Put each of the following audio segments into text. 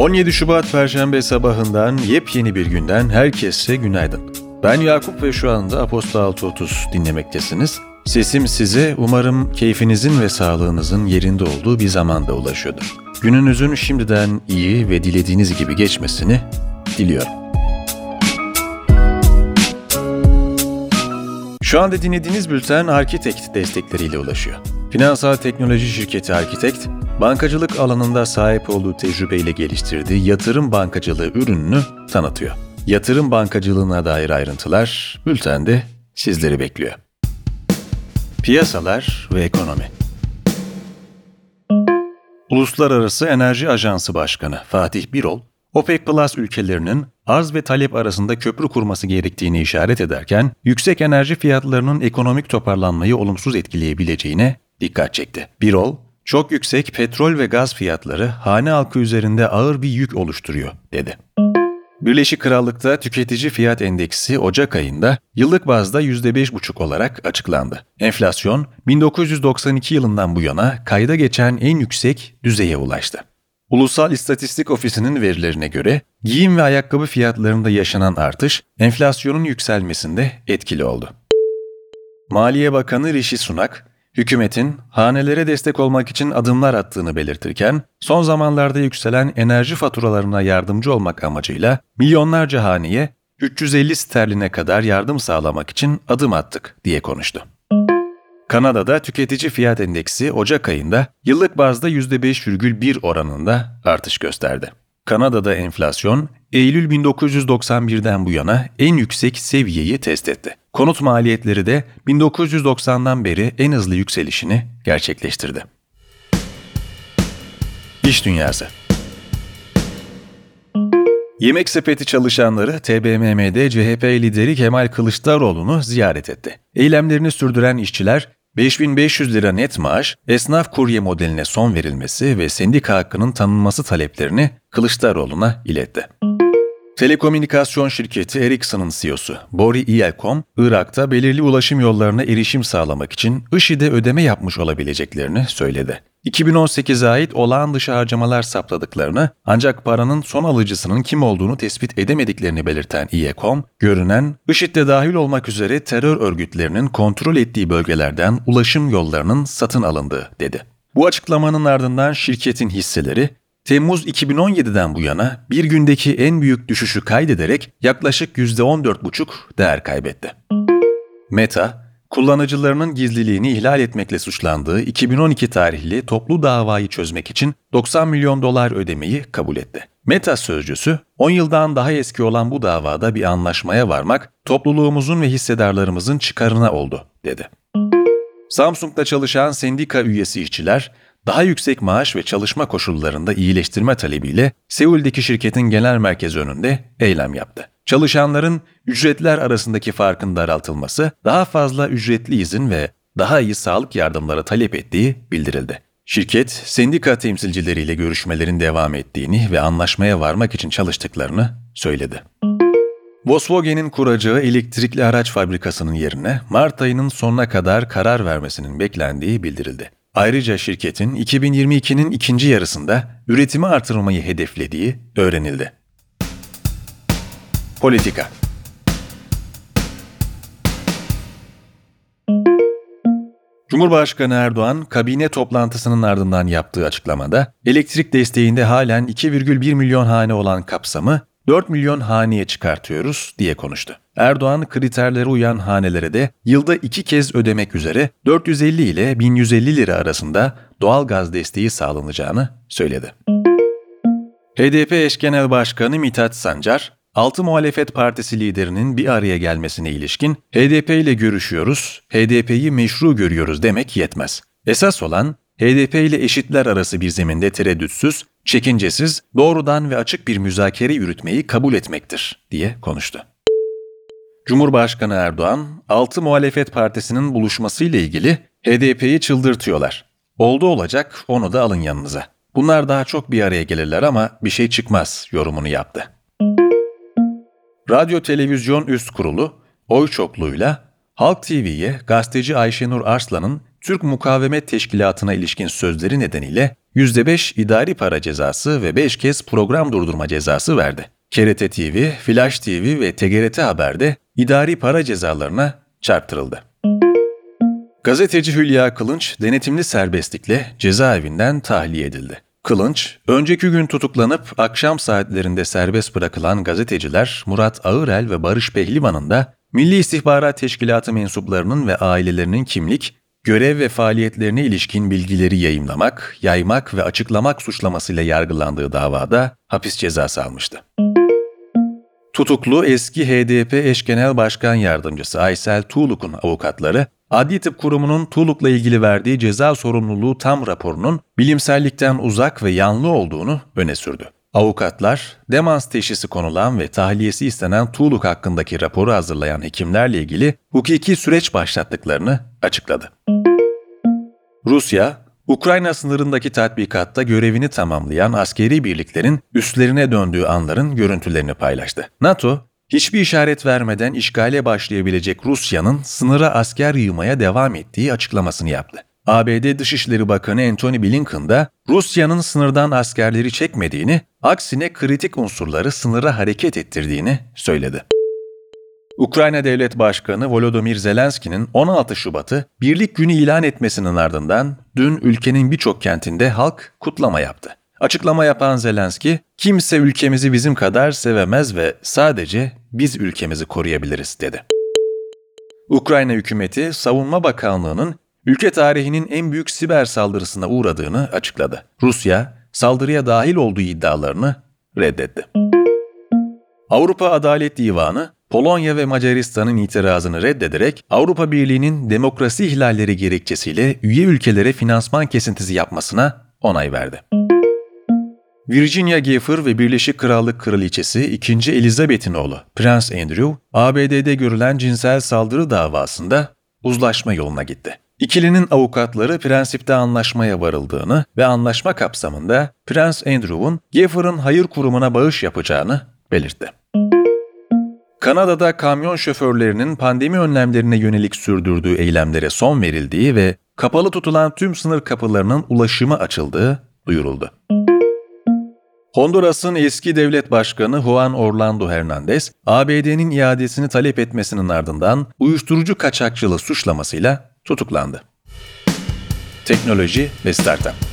17 Şubat Perşembe sabahından yepyeni bir günden herkese günaydın. Ben Yakup ve şu anda Aposta 630 dinlemektesiniz. Sesim size umarım keyfinizin ve sağlığınızın yerinde olduğu bir zamanda ulaşıyordur. Gününüzün şimdiden iyi ve dilediğiniz gibi geçmesini diliyorum. Şu anda dinlediğiniz bülten Arkitekt destekleriyle ulaşıyor. Finansal teknoloji şirketi Arkitekt, bankacılık alanında sahip olduğu tecrübeyle geliştirdiği yatırım bankacılığı ürününü tanıtıyor. Yatırım bankacılığına dair ayrıntılar bültende sizleri bekliyor. Piyasalar ve ekonomi Uluslararası Enerji Ajansı Başkanı Fatih Birol, OPEC Plus ülkelerinin arz ve talep arasında köprü kurması gerektiğini işaret ederken, yüksek enerji fiyatlarının ekonomik toparlanmayı olumsuz etkileyebileceğine dikkat çekti. Birol, çok yüksek petrol ve gaz fiyatları hane halkı üzerinde ağır bir yük oluşturuyor, dedi. Birleşik Krallık'ta tüketici fiyat endeksi Ocak ayında yıllık bazda %5,5 olarak açıklandı. Enflasyon 1992 yılından bu yana kayda geçen en yüksek düzeye ulaştı. Ulusal İstatistik Ofisi'nin verilerine göre giyim ve ayakkabı fiyatlarında yaşanan artış enflasyonun yükselmesinde etkili oldu. Maliye Bakanı Rishi Sunak, hükümetin hanelere destek olmak için adımlar attığını belirtirken, son zamanlarda yükselen enerji faturalarına yardımcı olmak amacıyla milyonlarca haneye 350 sterline kadar yardım sağlamak için adım attık diye konuştu. Kanada'da tüketici fiyat endeksi Ocak ayında yıllık bazda %5,1 oranında artış gösterdi. Kanada'da enflasyon Eylül 1991'den bu yana en yüksek seviyeyi test etti. Konut maliyetleri de 1990'dan beri en hızlı yükselişini gerçekleştirdi. İş Dünyası Yemek sepeti çalışanları TBMM'de CHP lideri Kemal Kılıçdaroğlu'nu ziyaret etti. Eylemlerini sürdüren işçiler 5500 lira net maaş, esnaf kurye modeline son verilmesi ve sendika hakkının tanınması taleplerini Kılıçdaroğlu'na iletti. Telekomünikasyon şirketi Ericsson'ın CEO'su Bori Ielkom, Irak'ta belirli ulaşım yollarına erişim sağlamak için IŞİD'e ödeme yapmış olabileceklerini söyledi. 2018'e ait olağan dışı harcamalar sapladıklarını ancak paranın son alıcısının kim olduğunu tespit edemediklerini belirten İECOM, görünen IŞİD'de dahil olmak üzere terör örgütlerinin kontrol ettiği bölgelerden ulaşım yollarının satın alındığı dedi. Bu açıklamanın ardından şirketin hisseleri Temmuz 2017'den bu yana bir gündeki en büyük düşüşü kaydederek yaklaşık %14,5 değer kaybetti. Meta, kullanıcılarının gizliliğini ihlal etmekle suçlandığı 2012 tarihli toplu davayı çözmek için 90 milyon dolar ödemeyi kabul etti. Meta sözcüsü, 10 yıldan daha eski olan bu davada bir anlaşmaya varmak topluluğumuzun ve hissedarlarımızın çıkarına oldu, dedi. Samsung'da çalışan sendika üyesi işçiler, daha yüksek maaş ve çalışma koşullarında iyileştirme talebiyle Seul'deki şirketin genel merkezi önünde eylem yaptı. Çalışanların ücretler arasındaki farkın daraltılması, daha fazla ücretli izin ve daha iyi sağlık yardımları talep ettiği bildirildi. Şirket, sendika temsilcileriyle görüşmelerin devam ettiğini ve anlaşmaya varmak için çalıştıklarını söyledi. Volkswagen'in kuracağı elektrikli araç fabrikasının yerine Mart ayının sonuna kadar karar vermesinin beklendiği bildirildi. Ayrıca şirketin 2022'nin ikinci yarısında üretimi artırmayı hedeflediği öğrenildi. Politika Cumhurbaşkanı Erdoğan, kabine toplantısının ardından yaptığı açıklamada, elektrik desteğinde halen 2,1 milyon hane olan kapsamı 4 milyon haneye çıkartıyoruz diye konuştu. Erdoğan kriterlere uyan hanelere de yılda iki kez ödemek üzere 450 ile 1150 lira arasında doğal gaz desteği sağlanacağını söyledi. HDP eş genel başkanı Mithat Sancar, Altı Muhalefet Partisi liderinin bir araya gelmesine ilişkin HDP ile görüşüyoruz, HDP'yi meşru görüyoruz demek yetmez. Esas olan HDP ile eşitler arası bir zeminde tereddütsüz, çekincesiz, doğrudan ve açık bir müzakere yürütmeyi kabul etmektir, diye konuştu. Cumhurbaşkanı Erdoğan, altı muhalefet partisinin buluşmasıyla ilgili HDP'yi çıldırtıyorlar. Oldu olacak, onu da alın yanınıza. Bunlar daha çok bir araya gelirler ama bir şey çıkmaz yorumunu yaptı. Radyo Televizyon Üst Kurulu, oy çokluğuyla Halk TV'ye gazeteci Ayşenur Arslan'ın Türk Mukavemet Teşkilatı'na ilişkin sözleri nedeniyle %5 idari para cezası ve 5 kez program durdurma cezası verdi. KRT TV, Flash TV ve TGRT Haber'de idari para cezalarına çarptırıldı. Gazeteci Hülya Kılınç denetimli serbestlikle cezaevinden tahliye edildi. Kılınç, önceki gün tutuklanıp akşam saatlerinde serbest bırakılan gazeteciler Murat Ağırel ve Barış Pehlivan'ın da Milli İstihbarat Teşkilatı mensuplarının ve ailelerinin kimlik, görev ve faaliyetlerine ilişkin bilgileri yayımlamak, yaymak ve açıklamak suçlamasıyla yargılandığı davada hapis cezası almıştı. Tutuklu eski HDP eş genel başkan yardımcısı Aysel Tuğluk'un avukatları, Adli Tıp Kurumu'nun Tuğluk'la ilgili verdiği ceza sorumluluğu tam raporunun bilimsellikten uzak ve yanlı olduğunu öne sürdü. Avukatlar, demans teşhisi konulan ve tahliyesi istenen Tuğluk hakkındaki raporu hazırlayan hekimlerle ilgili hukuki süreç başlattıklarını açıkladı. Rusya, Ukrayna sınırındaki tatbikatta görevini tamamlayan askeri birliklerin üstlerine döndüğü anların görüntülerini paylaştı. NATO, hiçbir işaret vermeden işgale başlayabilecek Rusya'nın sınıra asker yığmaya devam ettiği açıklamasını yaptı. ABD Dışişleri Bakanı Antony Blinken da Rusya'nın sınırdan askerleri çekmediğini, aksine kritik unsurları sınıra hareket ettirdiğini söyledi. Ukrayna Devlet Başkanı Volodymyr Zelenski'nin 16 Şubat'ı Birlik Günü ilan etmesinin ardından dün ülkenin birçok kentinde halk kutlama yaptı. Açıklama yapan Zelenski, kimse ülkemizi bizim kadar sevemez ve sadece biz ülkemizi koruyabiliriz dedi. Ukrayna hükümeti Savunma Bakanlığı'nın ülke tarihinin en büyük siber saldırısına uğradığını açıkladı. Rusya, saldırıya dahil olduğu iddialarını reddetti. Avrupa Adalet Divanı, Polonya ve Macaristan'ın itirazını reddederek Avrupa Birliği'nin demokrasi ihlalleri gerekçesiyle üye ülkelere finansman kesintisi yapmasına onay verdi. Virginia Gifford ve Birleşik Krallık Kraliçesi 2. Elizabeth'in oğlu Prince Andrew, ABD'de görülen cinsel saldırı davasında uzlaşma yoluna gitti. İkilinin avukatları prensipte anlaşmaya varıldığını ve anlaşma kapsamında Prince Andrew'un Gifford'ın hayır kurumuna bağış yapacağını belirtti. Kanada'da kamyon şoförlerinin pandemi önlemlerine yönelik sürdürdüğü eylemlere son verildiği ve kapalı tutulan tüm sınır kapılarının ulaşıma açıldığı duyuruldu. Honduras'ın eski devlet başkanı Juan Orlando Hernandez, ABD'nin iadesini talep etmesinin ardından uyuşturucu kaçakçılığı suçlamasıyla tutuklandı. Teknoloji ve Startup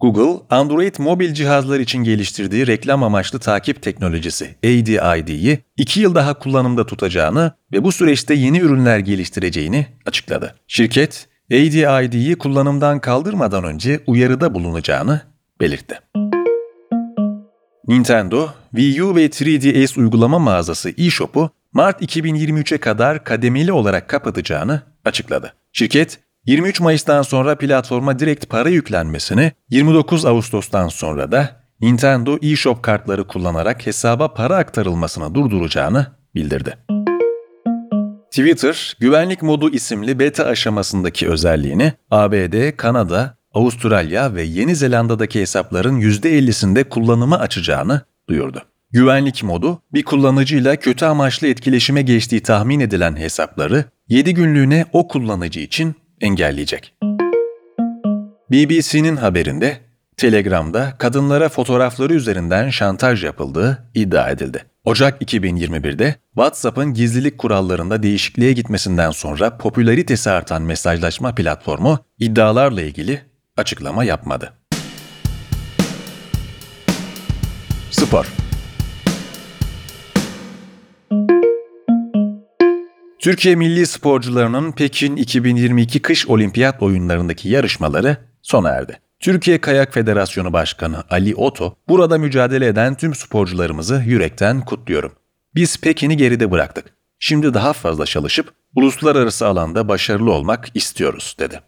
Google, Android mobil cihazlar için geliştirdiği reklam amaçlı takip teknolojisi ADID'yi 2 yıl daha kullanımda tutacağını ve bu süreçte yeni ürünler geliştireceğini açıkladı. Şirket, ADID'yi kullanımdan kaldırmadan önce uyarıda bulunacağını belirtti. Nintendo, Wii U ve 3DS uygulama mağazası eShop'u Mart 2023'e kadar kademeli olarak kapatacağını açıkladı. Şirket, 23 Mayıs'tan sonra platforma direkt para yüklenmesini, 29 Ağustos'tan sonra da Nintendo eShop kartları kullanarak hesaba para aktarılmasına durduracağını bildirdi. Twitter, güvenlik modu isimli beta aşamasındaki özelliğini ABD, Kanada, Avustralya ve Yeni Zelanda'daki hesapların %50'sinde kullanıma açacağını duyurdu. Güvenlik modu, bir kullanıcıyla kötü amaçlı etkileşime geçtiği tahmin edilen hesapları 7 günlüğüne o kullanıcı için engelleyecek. BBC'nin haberinde Telegram'da kadınlara fotoğrafları üzerinden şantaj yapıldığı iddia edildi. Ocak 2021'de WhatsApp'ın gizlilik kurallarında değişikliğe gitmesinden sonra popülaritesi artan mesajlaşma platformu iddialarla ilgili açıklama yapmadı. Spor Türkiye milli sporcularının Pekin 2022 kış olimpiyat oyunlarındaki yarışmaları sona erdi. Türkiye Kayak Federasyonu Başkanı Ali Oto, burada mücadele eden tüm sporcularımızı yürekten kutluyorum. Biz Pekin'i geride bıraktık. Şimdi daha fazla çalışıp uluslararası alanda başarılı olmak istiyoruz, dedi.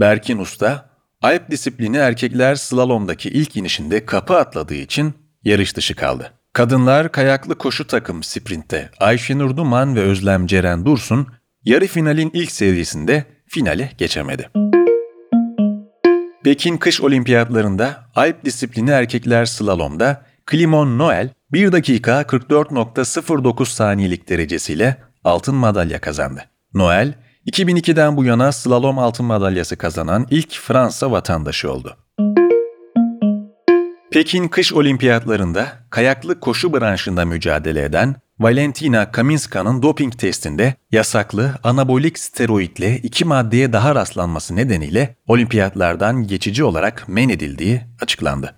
Berkin Usta, Alp disiplini erkekler slalomdaki ilk inişinde kapı atladığı için yarış dışı kaldı. Kadınlar kayaklı koşu takım sprintte Ayşenur Duman ve Özlem Ceren Dursun yarı finalin ilk serisinde finale geçemedi. Pekin Kış Olimpiyatlarında Alp disiplini erkekler slalomda Klimon Noel 1 dakika 44.09 saniyelik derecesiyle altın madalya kazandı. Noel, 2002'den bu yana slalom altın madalyası kazanan ilk Fransa vatandaşı oldu. Pekin kış olimpiyatlarında kayaklı koşu branşında mücadele eden Valentina Kaminska'nın doping testinde yasaklı anabolik steroidle iki maddeye daha rastlanması nedeniyle olimpiyatlardan geçici olarak men edildiği açıklandı.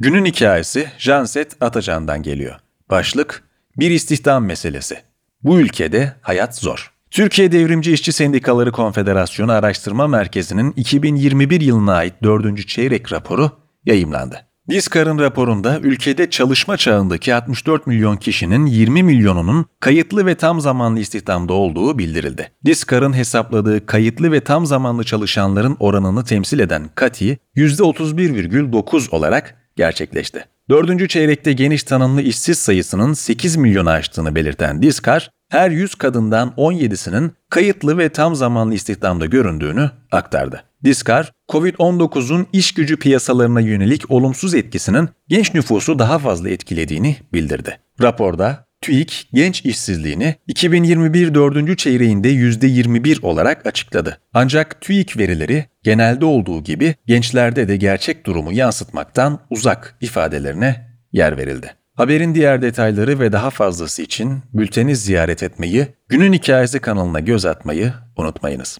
Günün hikayesi Janset Atacan'dan geliyor. Başlık, bir istihdam meselesi. Bu ülkede hayat zor. Türkiye Devrimci İşçi Sendikaları Konfederasyonu Araştırma Merkezi'nin 2021 yılına ait 4. çeyrek raporu yayımlandı. Diskar'ın raporunda ülkede çalışma çağındaki 64 milyon kişinin 20 milyonunun kayıtlı ve tam zamanlı istihdamda olduğu bildirildi. Diskar'ın hesapladığı kayıtlı ve tam zamanlı çalışanların oranını temsil eden KATİ %31,9 olarak gerçekleşti. Dördüncü çeyrekte geniş tanımlı işsiz sayısının 8 milyonu aştığını belirten Diskar, her 100 kadından 17'sinin kayıtlı ve tam zamanlı istihdamda göründüğünü aktardı. Diskar, COVID-19'un iş gücü piyasalarına yönelik olumsuz etkisinin genç nüfusu daha fazla etkilediğini bildirdi. Raporda TÜİK genç işsizliğini 2021 4. çeyreğinde %21 olarak açıkladı. Ancak TÜİK verileri genelde olduğu gibi gençlerde de gerçek durumu yansıtmaktan uzak ifadelerine yer verildi. Haberin diğer detayları ve daha fazlası için bülteni ziyaret etmeyi, Günün Hikayesi kanalına göz atmayı unutmayınız.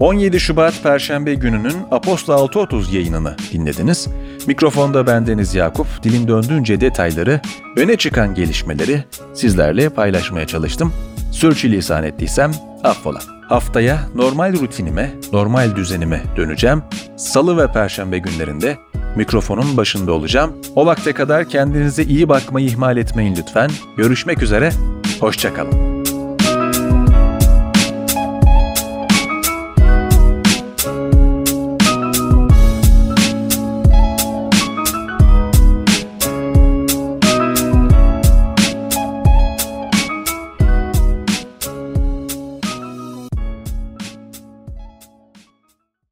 17 Şubat Perşembe gününün Aposta 6.30 yayınını dinlediniz. Mikrofonda bendeniz Yakup, dilim döndüğünce detayları, öne çıkan gelişmeleri sizlerle paylaşmaya çalıştım. Sürçülisan ettiysem affola. Haftaya normal rutinime, normal düzenime döneceğim. Salı ve Perşembe günlerinde mikrofonun başında olacağım. O vakte kadar kendinize iyi bakmayı ihmal etmeyin lütfen. Görüşmek üzere, hoşçakalın.